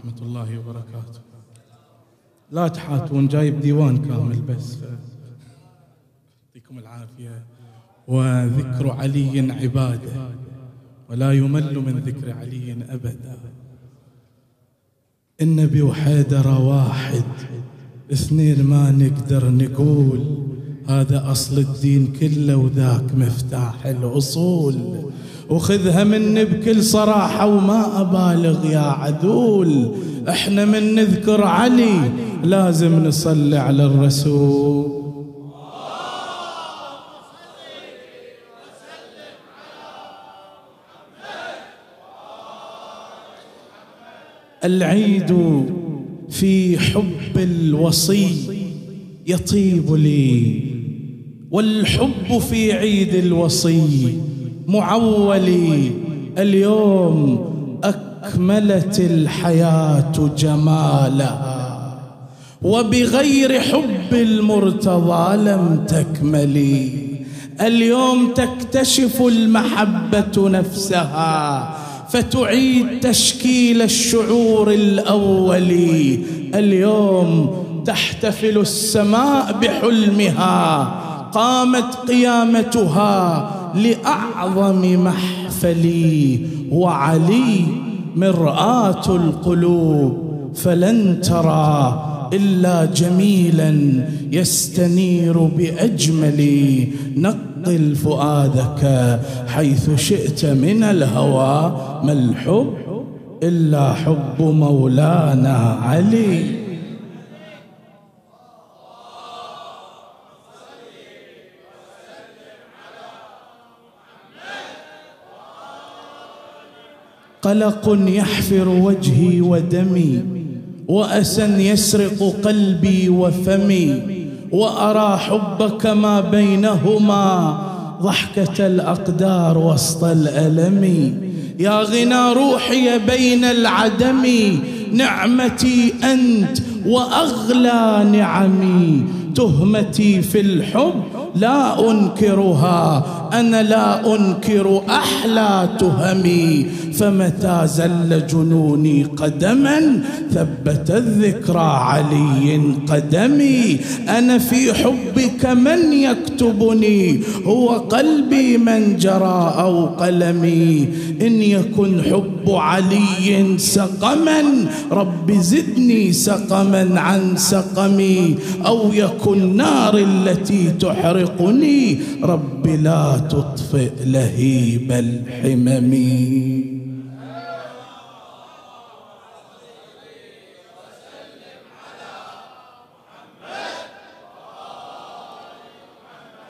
ورحمة الله وبركاته. لا تحاتون جايب ديوان كامل بس. يعطيكم العافية. وذكر علي عبادة ولا يمل من ذكر علي أبدا. النبي وحيدر واحد اثنين ما نقدر نقول. هذا أصل الدين كله وذاك مفتاح الأصول. وخذها مني بكل صراحة وما أبالغ يا عدول. إحنا من نذكر علي لازم نصلي على الرسول. العيد في حب الوصي يطيب لي والحب في عيد الوصي معولي اليوم أكملت الحياة جمالها وبغير حب المرتضى لم تكملي. اليوم تكتشف المحبة نفسها فتعيد تشكيل الشعور الأولي. اليوم تحتفل السماء بحلمها قامت قيامتها لأعظم محفلي وعلي مرآة القلوب فلن ترى إلا جميلا يستنير بأجمل نقل فؤادك حيث شئت من الهوى ما الحب إلا حب مولانا علي. قلق يحفر وجهي ودمي واسى يسرق قلبي وفمي وأرى حبك ما بينهما ضحكة الأقدار وسط الألم. يا غنى روحي بين العدم نعمتي أنت وأغلى نعمي. تهمتي في الحب لا أنكرها أنا لا أنكر أحلى تهمي فمتى زل جنوني قدما ثبت الذكرى علي قدمي. أنا في حبك من يكتبني؟ هو قلبي من جرى أو قلمي؟ إن يكن حب علي سقما رب زدني سقما عن سقمي. أو يكن نار التي تحرقني رب لا تطفئ لهيب الحمم.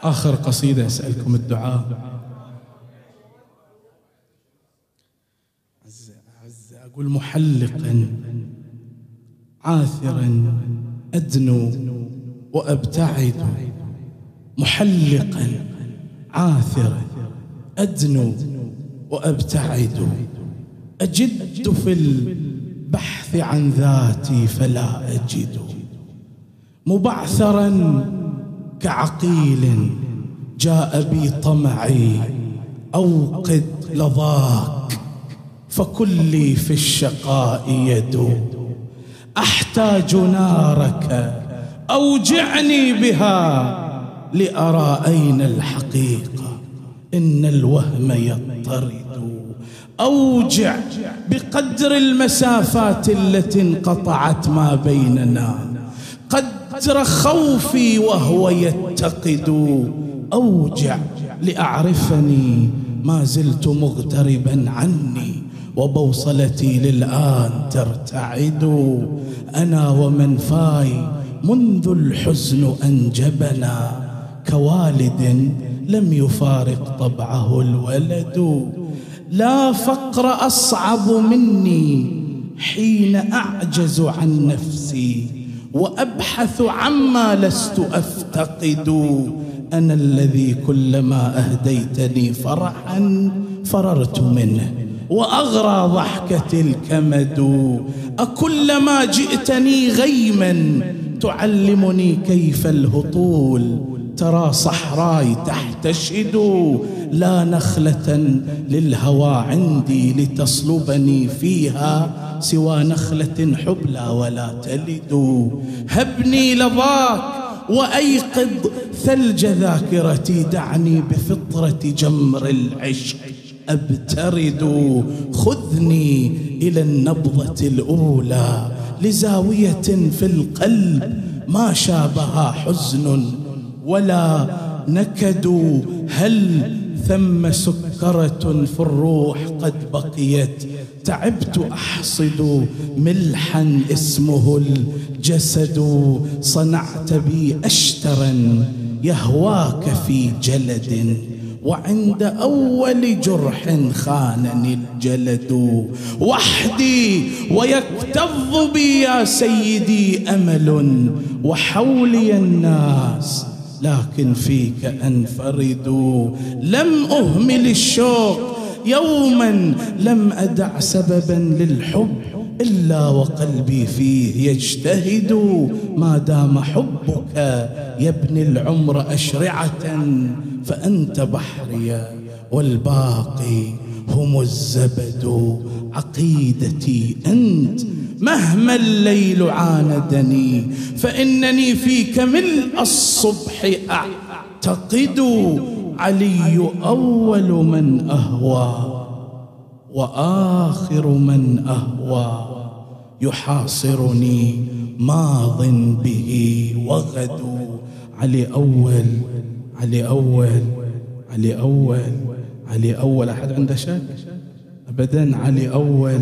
آخر قصيدة أسألكم الدعاء. أقول محلقا عاثرا أدنو وأبتعد. محلقا. عاثرا أدنو وأبتعد. أجد في البحث عن ذاتي فلا أجد. مبعثرا كعقيل جاء بي طمعي أوقد لظاك فكلي في الشقاء يد. أحتاج نارك أوجعني بها. لأرى أين الحقيقة. إن الوهم يضطرد. أوجع بقدر المسافات التي انقطعت ما بيننا. قدر خوفي وهو يتقد. أوجع لأعرفني ما زلت مغتربا عني وبوصلتي للآن ترتعد. أنا ومن فاي منذ الحزن أنجبنا. كوالد لم يفارق طبعه الولد. لا فقر أصعب مني حين أعجز عن نفسي وأبحث عما لست أفتقد. أنا الذي كلما أهديتني فرحا فررت منه وأغرى ضحكة الكمد أكلما جئتني غيما تعلمني كيف الهطول. ترى صحراي تحتشد لا نخلة للهوى عندي لتصلبني فيها سوى نخلة حبلى ولا تلد. هبني لضاك وأيقظ ثلج ذاكرتي دعني بفطرة جمر العشق أبترد. خذني إلى النبضة الأولى لزاوية في القلب ما شابها حزن ولا نكد هل ثم سكرة في الروح قد بقيت. تعبت أحصد ملحا اسمه الجسد صنعت بي أشترا يهواك في جلد. وعند أول جرح خانني الجلد. وحدي ويكتظ بي يا سيدي أمل وحولي الناس لكن فيك أنفرد لم أهمل الشوق يوما لم أدع سببا للحب إلا وقلبي فيه يجتهد. ما دام حبك يبني العمر أشرعة فأنت بحري والباقي هم الزبد. عقيدتي أنت مهما الليل عاندني فإنني فيك ملء الصبح أعتقد علي أول من أهوى وآخر من أهوى يحاصرني ماض به وغد. علي أول علي أول علي أول علي أول. أحد عنده شك أبدا علي أول.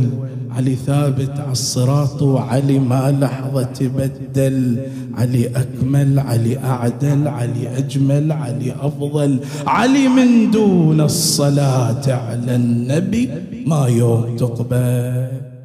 علي ثابت على الصراط وعلي ما لحظة تبدل. علي أكمل علي أعدل علي أجمل علي أفضل. علي من دون الصلاة على النبي ما يوم تقبل.